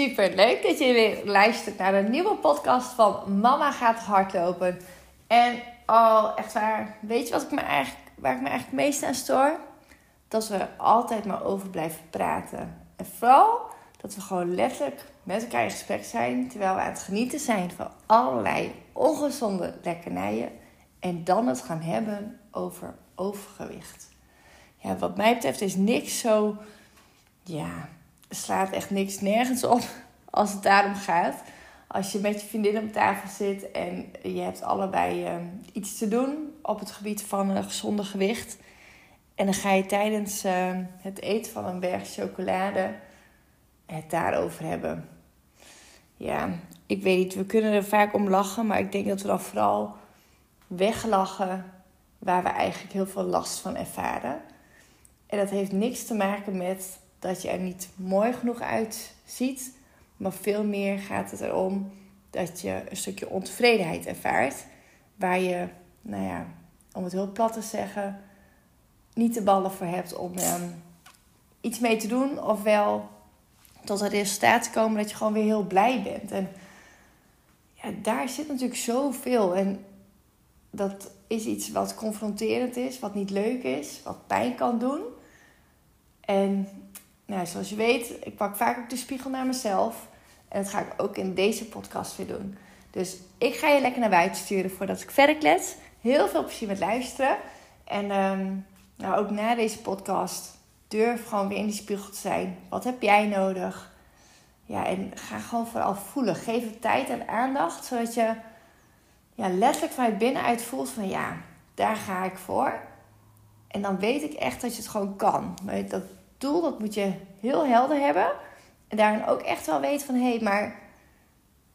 Super leuk dat je weer luistert naar een nieuwe podcast van Mama gaat hardlopen. En oh, echt waar, weet je wat ik me eigenlijk, waar ik me eigenlijk meest aan stoor? Dat we er altijd maar over blijven praten. En vooral dat we gewoon letterlijk met elkaar in gesprek zijn terwijl we aan het genieten zijn van allerlei ongezonde lekkernijen. En dan het gaan hebben over overgewicht. Ja, wat mij betreft is niks zo. Ja, slaat echt niks nergens op als het daarom gaat. Als je met je vriendin op tafel zit en je hebt allebei uh, iets te doen op het gebied van een gezonde gewicht. En dan ga je tijdens uh, het eten van een berg chocolade het daarover hebben. Ja, ik weet niet, we kunnen er vaak om lachen, maar ik denk dat we dan vooral weglachen waar we eigenlijk heel veel last van ervaren. En dat heeft niks te maken met dat je er niet mooi genoeg uitziet. Maar veel meer gaat het erom dat je een stukje ontevredenheid ervaart. Waar je, nou ja, om het heel plat te zeggen, niet de ballen voor hebt om um, iets mee te doen. Ofwel tot het resultaat te komen dat je gewoon weer heel blij bent. En ja, daar zit natuurlijk zoveel. En dat is iets wat confronterend is, wat niet leuk is, wat pijn kan doen. En nou, zoals je weet, ik pak vaak ook de spiegel naar mezelf. En dat ga ik ook in deze podcast weer doen. Dus ik ga je lekker naar buiten sturen voordat ik verder klets. Heel veel plezier met luisteren. En um, nou, ook na deze podcast durf gewoon weer in die spiegel te zijn. Wat heb jij nodig? Ja, en ga gewoon vooral voelen. Geef het tijd en aandacht, zodat je ja, letterlijk vanuit binnenuit voelt van ja, daar ga ik voor. En dan weet ik echt dat je het gewoon kan. Dat doel, dat moet je heel helder hebben. En daarin ook echt wel weten van... hé, hey, maar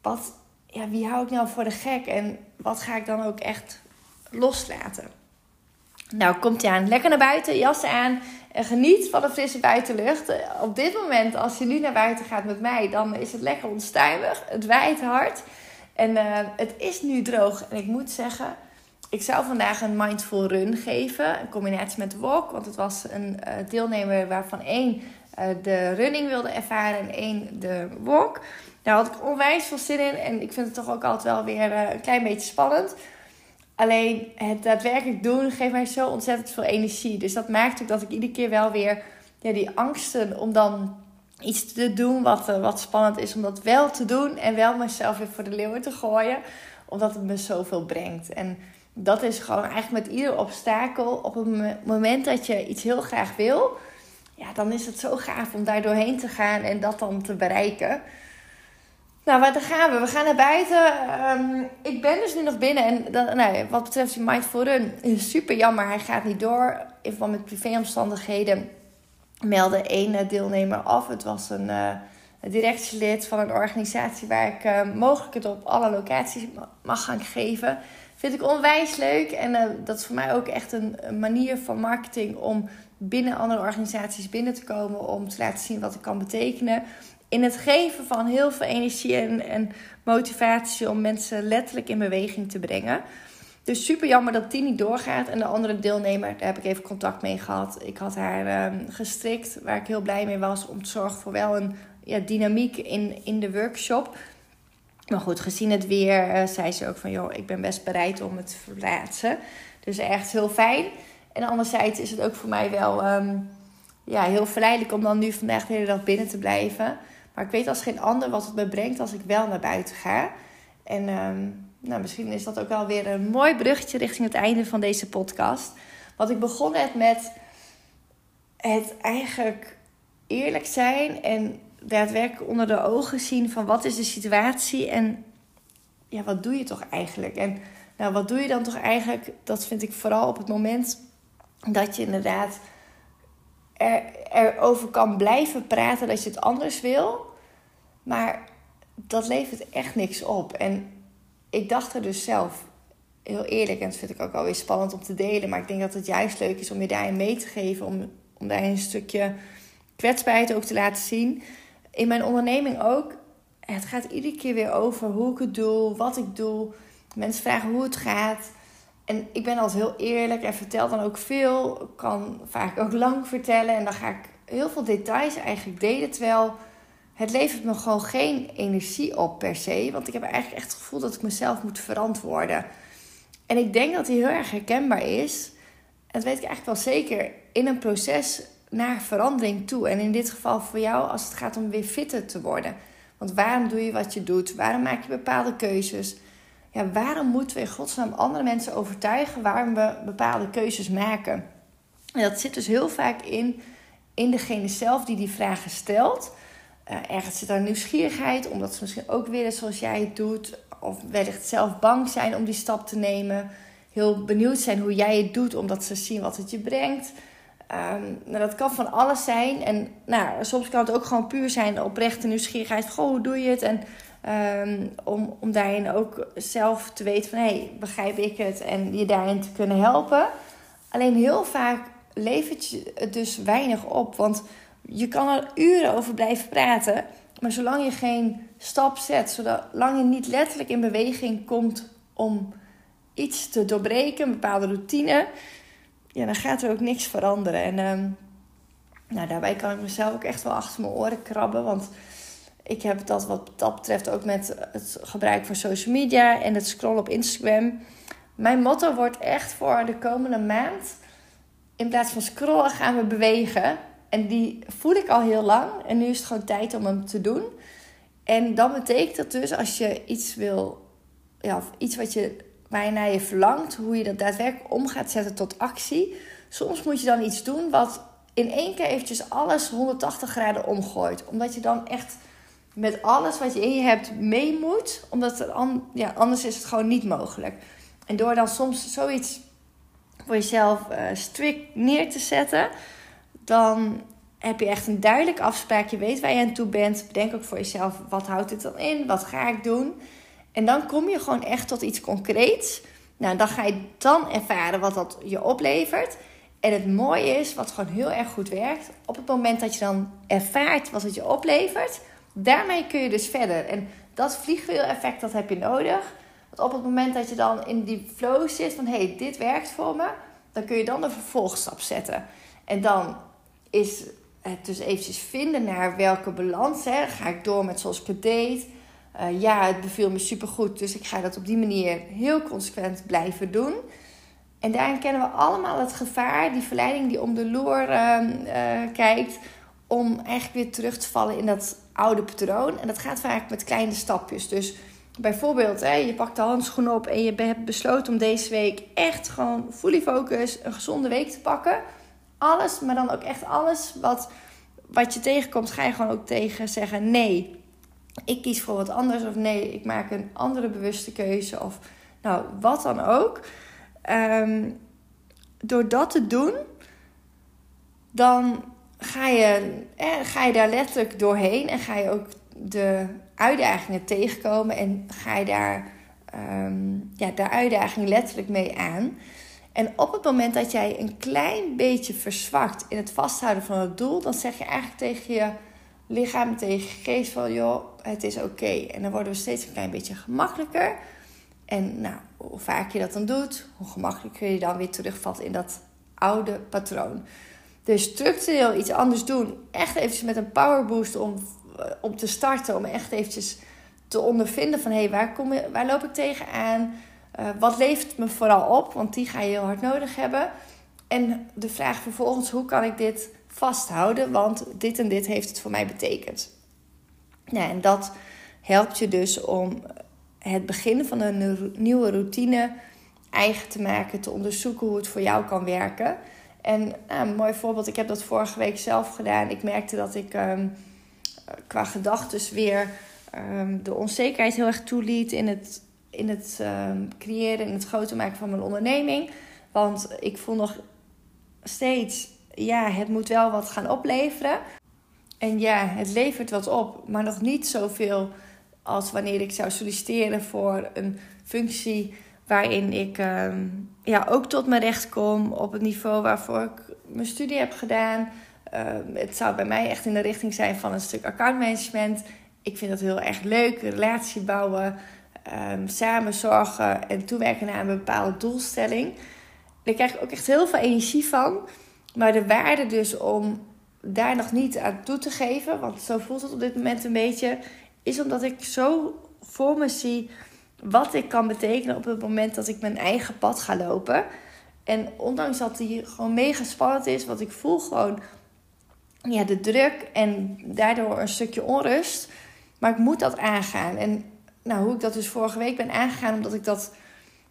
wat, ja, wie hou ik nou voor de gek? En wat ga ik dan ook echt loslaten? Nou, komt hij aan. Lekker naar buiten, jas aan. En geniet van de frisse buitenlucht. Op dit moment, als je nu naar buiten gaat met mij... dan is het lekker onstuimig. Het waait hard. En uh, het is nu droog. En ik moet zeggen... Ik zou vandaag een mindful run geven, een combinatie met walk. Want het was een uh, deelnemer waarvan één uh, de running wilde ervaren en één de walk. Daar had ik onwijs veel zin in en ik vind het toch ook altijd wel weer uh, een klein beetje spannend. Alleen het daadwerkelijk doen geeft mij zo ontzettend veel energie. Dus dat maakt ook dat ik iedere keer wel weer ja, die angsten om dan iets te doen wat, wat spannend is, om dat wel te doen en wel mezelf weer voor de leeuwen te gooien. Omdat het me zoveel brengt. En dat is gewoon eigenlijk met ieder obstakel. Op het moment dat je iets heel graag wil, ja, dan is het zo gaaf om daar doorheen te gaan en dat dan te bereiken. Nou, waar gaan we? We gaan naar buiten. Um, ik ben dus nu nog binnen. En nou, wat betreft die Mindful Run, is super jammer. Hij gaat niet door. In verband met privéomstandigheden meldde één deelnemer af. Het was een, uh, directielid van een organisatie waar ik mogelijk het op alle locaties mag gaan geven. Vind ik onwijs leuk. En uh, dat is voor mij ook echt een, manier van marketing om binnen andere organisaties binnen te komen. Om te laten zien wat ik kan betekenen. In het geven van heel veel energie en, en motivatie om mensen letterlijk in beweging te brengen. Dus super jammer dat die niet doorgaat. En de andere deelnemer, daar heb ik even contact mee gehad. Ik had haar um, gestrikt, waar ik heel blij mee was. Om te zorgen voor wel een ja, dynamiek in, in de workshop. Maar goed, gezien het weer, uh, zei ze ook van... joh, ik ben best bereid om het te verplaatsen. Dus echt heel fijn. En anderzijds is het ook voor mij wel um, ja, heel verleidelijk... om dan nu vandaag de hele dag binnen te blijven. Maar ik weet als geen ander wat het me brengt als ik wel naar buiten ga. En ehm, nou, misschien is dat ook wel weer een mooi bruggetje richting het einde van deze podcast. Want ik begon net met het eigenlijk eerlijk zijn en daadwerkelijk onder de ogen zien van wat is de situatie en ja, wat doe je toch eigenlijk? En nou, wat doe je dan toch eigenlijk? Dat vind ik vooral op het moment dat je inderdaad er, erover kan blijven praten dat je het anders wil. Maar dat levert echt niks op. En ik dacht er dus zelf, heel eerlijk, en dat vind ik ook alweer spannend om te delen. Maar ik denk dat het juist leuk is om je daarin mee te geven. Om, om daarin een stukje kwetsbaarheid ook te laten zien. In mijn onderneming ook. Het gaat iedere keer weer over hoe ik het doe, wat ik doe. Mensen vragen hoe het gaat. En ik ben altijd heel eerlijk en vertel dan ook veel. Ik kan vaak ook lang vertellen. En dan ga ik heel veel details eigenlijk delen. Terwijl het levert me gewoon geen energie op per se. Want ik heb eigenlijk echt het gevoel dat ik mezelf moet verantwoorden. En ik denk dat die heel erg herkenbaar is. En dat weet ik eigenlijk wel zeker. In een proces naar verandering toe. En in dit geval voor jou als het gaat om weer fitter te worden. Want waarom doe je wat je doet? Waarom maak je bepaalde keuzes? Ja, waarom moeten we in godsnaam andere mensen overtuigen waarom we bepaalde keuzes maken? En dat zit dus heel vaak in, in degene zelf die die vragen stelt. Uh, ergens zit daar nieuwsgierigheid, omdat ze misschien ook willen zoals jij het doet. Of wellicht zelf bang zijn om die stap te nemen. Heel benieuwd zijn hoe jij het doet, omdat ze zien wat het je brengt. Um, nou, dat kan van alles zijn. En nou, soms kan het ook gewoon puur zijn oprechte nieuwsgierigheid. Goh, hoe doe je het? En um, om, om daarin ook zelf te weten van... hé, hey, begrijp ik het? En je daarin te kunnen helpen. Alleen heel vaak levert je het dus weinig op. Want je kan er uren over blijven praten. Maar zolang je geen stap zet, zolang je niet letterlijk in beweging komt om iets te doorbreken, een bepaalde routine, ja, dan gaat er ook niks veranderen. En um, nou, daarbij kan ik mezelf ook echt wel achter mijn oren krabben. Want ik heb dat wat dat betreft ook met het gebruik van social media en het scrollen op Instagram. Mijn motto wordt echt voor de komende maand. In plaats van scrollen gaan we bewegen. En die voel ik al heel lang. En nu is het gewoon tijd om hem te doen. En dan betekent dat dus als je iets wil, ja, iets wat je, je naar je verlangt, hoe je dat daadwerkelijk om gaat zetten tot actie. Soms moet je dan iets doen wat in één keer eventjes alles 180 graden omgooit. Omdat je dan echt met alles wat je in je hebt mee moet. Omdat er ja, anders is het gewoon niet mogelijk. En door dan soms zoiets voor jezelf uh, strikt neer te zetten dan heb je echt een duidelijke afspraak. Je weet waar je aan toe bent. Bedenk ook voor jezelf, wat houdt dit dan in? Wat ga ik doen? En dan kom je gewoon echt tot iets concreets. Nou, dan ga je dan ervaren wat dat je oplevert. En het mooie is, wat gewoon heel erg goed werkt, op het moment dat je dan ervaart wat het je oplevert, daarmee kun je dus verder. En dat vliegwiel-effect, dat heb je nodig. Want op het moment dat je dan in die flow zit van, hé, hey, dit werkt voor me, dan kun je dan de vervolgstap zetten. En dan is het dus eventjes vinden naar welke balans. Hè. Ga ik door met zoals ik deed? Uh, ja, het beviel me supergoed. Dus ik ga dat op die manier heel consequent blijven doen. En daarin kennen we allemaal het gevaar, die verleiding die om de loer uh, uh, kijkt, om eigenlijk weer terug te vallen in dat oude patroon. En dat gaat vaak met kleine stapjes. Dus bijvoorbeeld, hè, je pakt de handschoen op en je hebt besloten om deze week echt gewoon fully focus een gezonde week te pakken alles, maar dan ook echt alles wat, wat je tegenkomt, ga je gewoon ook tegen zeggen: nee, ik kies voor wat anders. Of nee, ik maak een andere bewuste keuze. Of nou, wat dan ook. Ehm, door dat te doen, dan ga je, eh, ga je daar letterlijk doorheen en ga je ook de uitdagingen tegenkomen en ga je daar um, ja, de uitdaging letterlijk mee aan. En op het moment dat jij een klein beetje verzwakt in het vasthouden van het doel, dan zeg je eigenlijk tegen je lichaam, tegen geest van joh, het is oké. En dan worden we steeds een klein beetje gemakkelijker. En nou, hoe vaak je dat dan doet, hoe gemakkelijker je dan weer terugvalt in dat oude patroon. Dus structureel iets anders doen. Echt eventjes met een powerboost om, om te starten. Om echt eventjes te ondervinden van hé, hey, waar, kom waar loop ik tegenaan? Uh, wat levert me vooral op? Want die ga je heel hard nodig hebben. En de vraag vervolgens, hoe kan ik dit vasthouden? Want dit en dit heeft het voor mij betekend. Nou, en dat helpt je dus om het begin van een nieuwe routine eigen te maken, te onderzoeken hoe het voor jou kan werken. En nou, een mooi voorbeeld, ik heb dat vorige week zelf gedaan. Ik merkte dat ik um, qua gedachten weer um, de onzekerheid heel erg toeliet in het, in het um, creëren, in het groter maken van mijn onderneming. Want ik voel nog steeds, ja, het moet wel wat gaan opleveren. En ja, het levert wat op, maar nog niet zoveel als wanneer ik zou solliciteren voor een functie waarin ik ehm, ja, ook tot mijn recht kom op het niveau waarvoor ik mijn studie heb gedaan. Ehm, het zou bij mij echt in de richting zijn van een stuk accountmanagement. Ik vind dat heel erg leuk, relatie bouwen, um, samen zorgen en toewerken naar een bepaalde doelstelling. Daar krijg ik ook echt heel veel energie van. Maar de waarde dus om daar nog niet aan toe te geven, want zo voelt het op dit moment een beetje, is omdat ik zo voor me zie wat ik kan betekenen op het moment dat ik mijn eigen pad ga lopen. En ondanks dat die gewoon mega spannend is, wat ik voel gewoon ja, de druk en daardoor een stukje onrust. Maar ik moet dat aangaan. En nou, hoe ik dat dus vorige week ben aangegaan, omdat ik dat,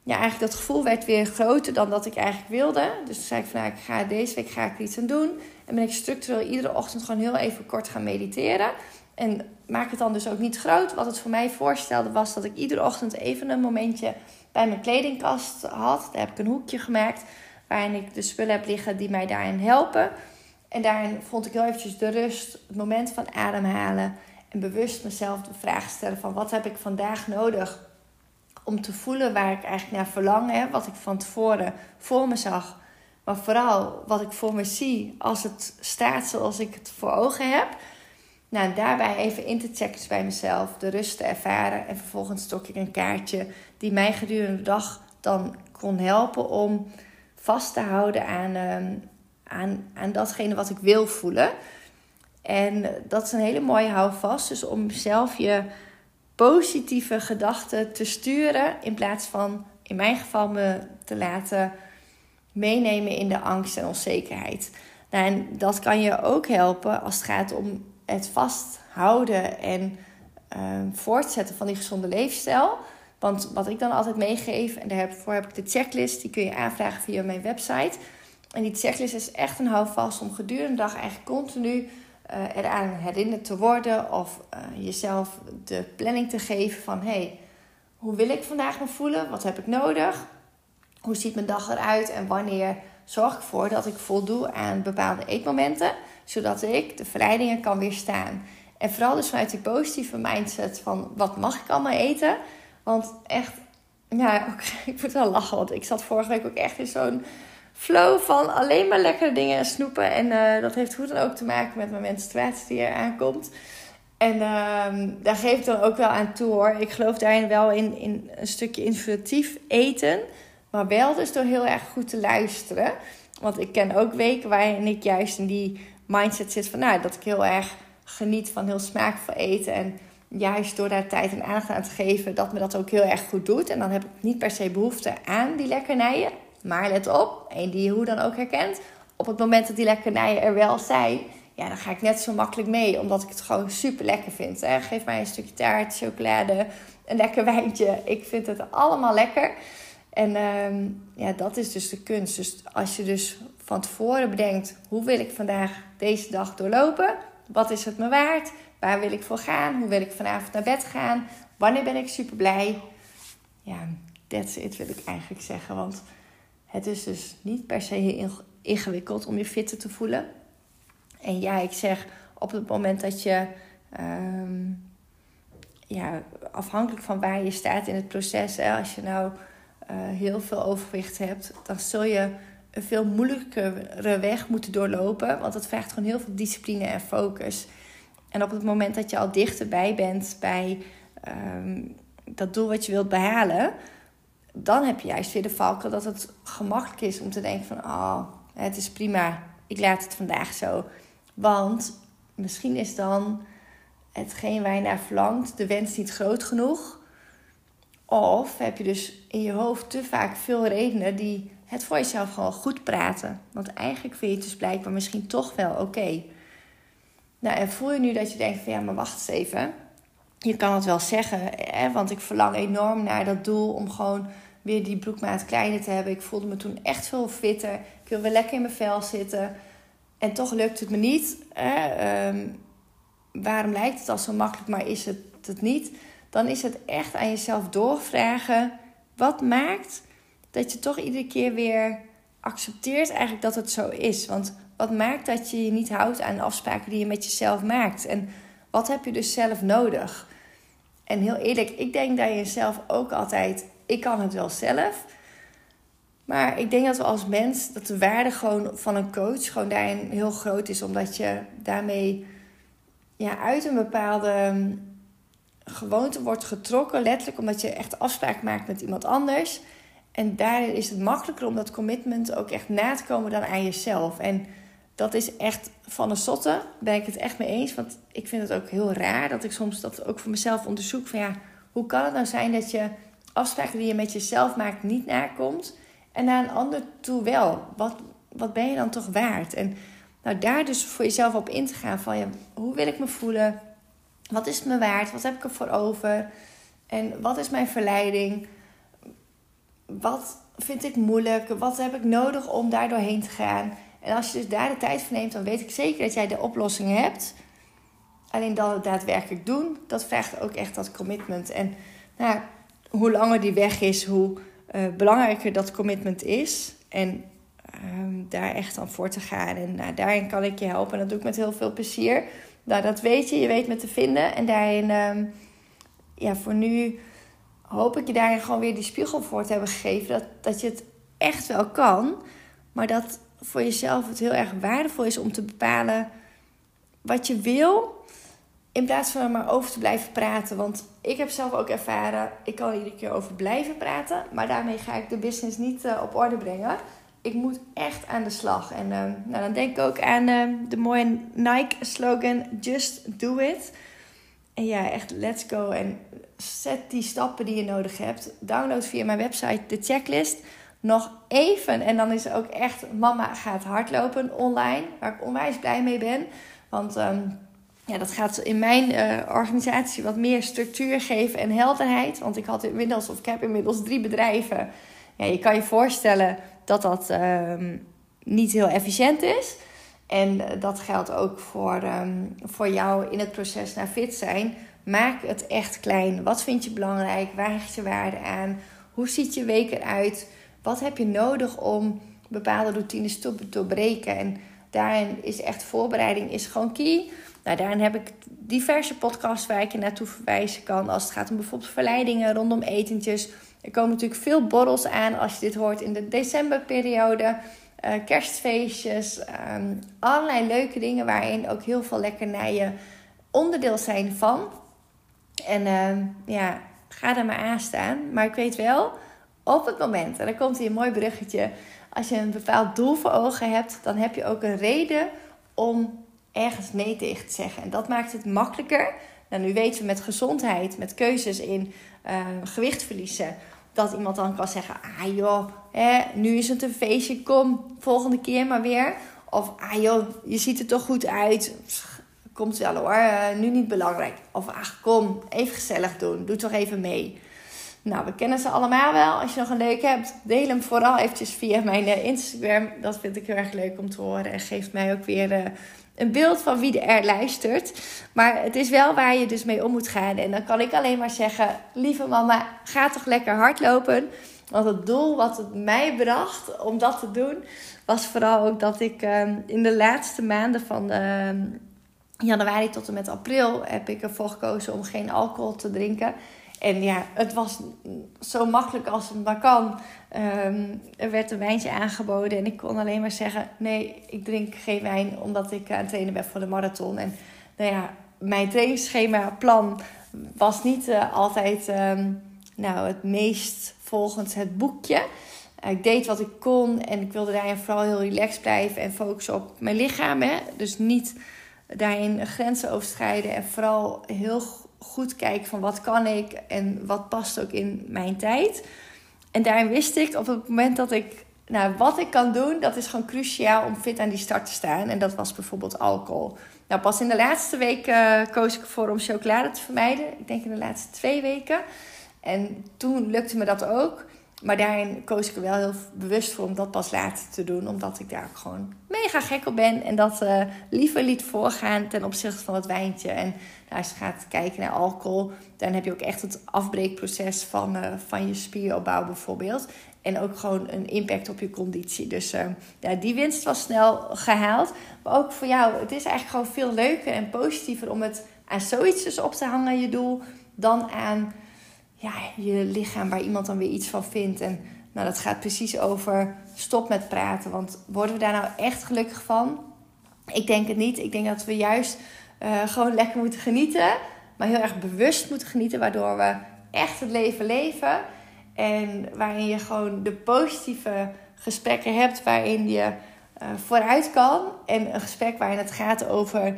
ja, eigenlijk dat gevoel werd weer groter dan dat ik eigenlijk wilde. Dus toen zei ik van, nou, ik ga deze week ga ik iets aan doen. En ben ik structureel iedere ochtend gewoon heel even kort gaan mediteren. En maak het dan dus ook niet groot. Wat het voor mij voorstelde was dat ik iedere ochtend even een momentje bij mijn kledingkast had. Daar heb ik een hoekje gemaakt waarin ik de spullen heb liggen die mij daarin helpen. En daarin vond ik heel eventjes de rust, het moment van ademhalen en bewust mezelf de vraag stellen van wat heb ik vandaag nodig om te voelen waar ik eigenlijk naar verlang, hè? wat ik van tevoren voor me zag. Maar vooral wat ik voor me zie als het staat zoals ik het voor ogen heb. Nou, daarbij even in te checken bij mezelf, de rust te ervaren. En vervolgens stok ik een kaartje die mij gedurende de dag dan kon helpen om vast te houden aan, uh, aan, aan datgene wat ik wil voelen. En dat is een hele mooie houvast. Dus om zelf je positieve gedachten te sturen. In plaats van in mijn geval me te laten meenemen in de angst en onzekerheid. Nou, en dat kan je ook helpen als het gaat om het vasthouden en uh, voortzetten van die gezonde leefstijl. Want wat ik dan altijd meegeef, en daarvoor heb ik de checklist, die kun je aanvragen via mijn website. En die checklist is echt een houvast om gedurende de dag eigenlijk continu uh, eraan herinnerd te worden. Of uh, jezelf de planning te geven van hey, hoe wil ik vandaag me voelen? Wat heb ik nodig? Hoe ziet mijn dag eruit? En wanneer zorg ik ervoor dat ik voldoe aan bepaalde eetmomenten? zodat ik de verleidingen kan weerstaan. En vooral dus vanuit die positieve mindset van wat mag ik allemaal eten? Want echt, ja, ik moet wel lachen, want ik zat vorige week ook echt in zo'n flow van alleen maar lekkere dingen en snoepen. En uh, dat heeft hoe dan ook te maken met mijn menstruatie die er aankomt. En uh, daar geef ik dan ook wel aan toe hoor. Ik geloof daarin wel in, in een stukje intuïtief eten. Maar wel dus door heel erg goed te luisteren. Want ik ken ook weken waarin ik juist in die mindset zit van nou, dat ik heel erg geniet van heel smaakvol eten. En juist door daar tijd en aandacht aan te geven, dat me dat ook heel erg goed doet. En dan heb ik niet per se behoefte aan die lekkernijen. Maar let op, en die je hoe dan ook herkent, op het moment dat die lekkernijen er wel zijn, ja, dan ga ik net zo makkelijk mee, omdat ik het gewoon super lekker vind. Geef mij een stukje taart, chocolade, een lekker wijntje. Ik vind het allemaal lekker. En ehm, ja, dat is dus de kunst. Dus als je dus van tevoren bedenkt: hoe wil ik vandaag deze dag doorlopen? Wat is het me waard? Waar wil ik voor gaan? Hoe wil ik vanavond naar bed gaan? Wanneer ben ik super blij? Ja, that's it wil ik eigenlijk zeggen. Want het is dus niet per se heel ingewikkeld om je fitter te voelen. En ja, ik zeg op het moment dat je, ehm, ja, afhankelijk van waar je staat in het proces, hè, als je nou uh, heel veel overwicht hebt, dan zul je een veel moeilijkere weg moeten doorlopen. Want dat vraagt gewoon heel veel discipline en focus. En op het moment dat je al dichterbij bent bij um, dat doel wat je wilt behalen, dan heb je juist weer de valken dat het gemakkelijk is om te denken van, oh, het is prima, ik laat het vandaag zo. Want misschien is dan hetgeen waar je naar verlangt, de wens niet groot genoeg. Of heb je dus in je hoofd te vaak veel redenen die het voor jezelf gewoon goed praten. Want eigenlijk vind je het dus blijkbaar misschien toch wel oké. Nou, en voel je nu dat je denkt van ja, maar wacht eens even. je kan het wel zeggen, hè, want ik verlang enorm naar dat doel om gewoon weer die broekmaat kleiner te hebben. Ik voelde me toen echt veel fitter. Ik wil weer lekker in mijn vel zitten. En toch lukt het me niet. Hè? Ehm, waarom lijkt het al zo makkelijk, maar is het het niet? Dan is het echt aan jezelf doorvragen. Wat maakt dat je toch iedere keer weer accepteert eigenlijk dat het zo is? Want wat maakt dat je je niet houdt aan de afspraken die je met jezelf maakt? En wat heb je dus zelf nodig? En heel eerlijk, ik denk dat je zelf ook altijd, ik kan het wel zelf. Maar ik denk dat we als mens, dat de waarde gewoon van een coach gewoon daarin heel groot is. Omdat je daarmee ja, uit een bepaalde ehm, gewoonte wordt getrokken. Letterlijk omdat je echt afspraak maakt met iemand anders. En daarin is het makkelijker om dat commitment ook echt na te komen dan aan jezelf. En dat is echt van de zotte. Ben ik het echt mee eens. Want ik vind het ook heel raar dat ik soms dat ook voor mezelf onderzoek. Van ja, hoe kan het nou zijn dat je afspraken die je met jezelf maakt niet nakomt. En naar een ander toe wel. Wat, wat ben je dan toch waard? En nou, daar dus voor jezelf op in te gaan. Van ja, hoe wil ik me voelen? Wat is het me waard? Wat heb ik ervoor over? En wat is mijn verleiding? Wat vind ik moeilijk? Wat heb ik nodig om daar doorheen te gaan? En als je dus daar de tijd voor neemt, dan weet ik zeker dat jij de oplossing hebt. Alleen dan het daadwerkelijk doen, dat vraagt ook echt dat commitment. En nou, hoe langer die weg is, hoe uh, belangrijker dat commitment is. En ehm, daar echt aan voor te gaan. En nou, daarin kan ik je helpen. En dat doe ik met heel veel plezier. Nou, dat weet je. Je weet me te vinden. En daarin, um, ja, voor nu hoop ik je daarin gewoon weer die spiegel voor te hebben gegeven. Dat, dat je het echt wel kan. Maar dat voor jezelf het heel erg waardevol is om te bepalen wat je wil. In plaats van er maar over te blijven praten. Want ik heb zelf ook ervaren, ik kan er iedere keer over blijven praten. Maar daarmee ga ik de business niet uh, op orde brengen. Ik moet echt aan de slag. En uh, nou, dan denk ik ook aan uh, de mooie Nike slogan: Just do it. En ja, echt let's go. En zet die stappen die je nodig hebt. Download via mijn website de checklist nog even. En dan is er ook echt Mama gaat hardlopen online. Waar ik onwijs blij mee ben. Want um, ja, dat gaat in mijn uh, organisatie wat meer structuur geven en helderheid. Want ik had inmiddels, of ik heb inmiddels drie bedrijven. Ja, je kan je voorstellen dat dat um, niet heel efficiënt is. En uh, dat geldt ook voor, um, voor jou in het proces naar fit zijn. Maak het echt klein. Wat vind je belangrijk? Waar hecht je waarde aan? Hoe ziet je week eruit? Wat heb je nodig om bepaalde routines te doorbreken? En daarin is echt voorbereiding is gewoon key. Nou, daarin heb ik diverse podcasts waar ik je naartoe verwijzen kan. Als het gaat om bijvoorbeeld verleidingen rondom etentjes. Er komen natuurlijk veel borrels aan als je dit hoort in de decemberperiode. Uh, kerstfeestjes. Um, allerlei leuke dingen waarin ook heel veel lekkernijen onderdeel zijn van. En uh, ja, ga er maar aan staan. Maar ik weet wel, op het moment, en dan komt hier een mooi bruggetje. Als je een bepaald doel voor ogen hebt, dan heb je ook een reden om ergens nee tegen te zeggen. En dat maakt het makkelijker. Nou, nu weten we met gezondheid, met keuzes in uh, gewicht verliezen, dat iemand dan kan zeggen: Ah joh, nu is het een feestje, kom volgende keer maar weer. Of ah joh, je ziet er toch goed uit. Komt wel hoor, uh, nu niet belangrijk. Of ach kom, even gezellig doen, doe toch even mee. Nou, we kennen ze allemaal wel. Als je nog een leuk hebt, deel hem vooral eventjes via mijn uh, Instagram. Dat vind ik heel erg leuk om te horen en geeft mij ook weer een beeld van wie er luistert. Maar het is wel waar je dus mee om moet gaan. En dan kan ik alleen maar zeggen: lieve mama, ga toch lekker hardlopen. Want het doel wat het mij bracht om dat te doen, was vooral ook dat ik uh, in de laatste maanden van ehm, januari tot en met april heb ik ervoor gekozen om geen alcohol te drinken. En ja, het was zo makkelijk als het maar kan. Um, er werd een wijntje aangeboden en ik kon alleen maar zeggen: nee, ik drink geen wijn omdat ik aan het trainen ben voor de marathon. En nou ja, mijn trainingsschema, plan was niet uh, altijd um, nou, het meest volgens het boekje. Uh, ik deed wat ik kon en ik wilde daarin vooral heel relaxed blijven en focussen op mijn lichaam. Hè? Dus niet daarin grenzen overschrijden en vooral heel goed kijken van wat kan ik en wat past ook in mijn tijd. En daarin wist ik op het moment dat ik nou, wat ik kan doen, dat is gewoon cruciaal om fit aan die start te staan. En dat was bijvoorbeeld alcohol. Nou, pas in de laatste week uh, koos ik ervoor om chocolade te vermijden. Ik denk in de laatste twee weken. En toen lukte me dat ook. Maar daarin koos ik er wel heel bewust voor om dat pas later te doen. Omdat ik daar gewoon mega gek op ben. En dat uh, liever liet voorgaan ten opzichte van het wijntje. En nou, als je gaat kijken naar alcohol, dan heb je ook echt het afbreekproces van, uh, van je spieropbouw bijvoorbeeld. En ook gewoon een impact op je conditie. Dus uh, ja, die winst was snel gehaald. Maar ook voor jou, het is eigenlijk gewoon veel leuker en positiever om het aan zoiets dus op te hangen, je doel, dan aan ja, je lichaam waar iemand dan weer iets van vindt. En nou, dat gaat precies over stop met praten. Want worden we daar nou echt gelukkig van? Ik denk het niet. Ik denk dat we juist uh, gewoon lekker moeten genieten. Maar heel erg bewust moeten genieten. Waardoor we echt het leven leven. En waarin je gewoon de positieve gesprekken hebt. Waarin je uh, vooruit kan. En een gesprek waarin het gaat over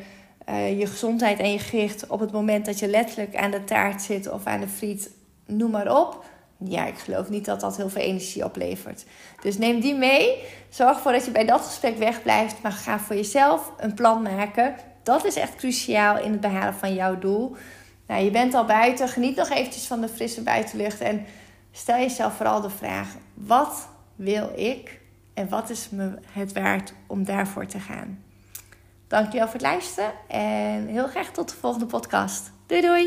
uh, je gezondheid en je gericht. Op het moment dat je letterlijk aan de taart zit of aan de friet noem maar op. Ja, ik geloof niet dat dat heel veel energie oplevert. Dus neem die mee. Zorg ervoor dat je bij dat gesprek wegblijft. Maar ga voor jezelf een plan maken. Dat is echt cruciaal in het behalen van jouw doel. Nou, je bent al buiten. Geniet nog eventjes van de frisse buitenlucht. En stel jezelf vooral de vraag: wat wil ik? En wat is me het waard om daarvoor te gaan? Dankjewel voor het luisteren. En heel graag tot de volgende podcast. Doei doei!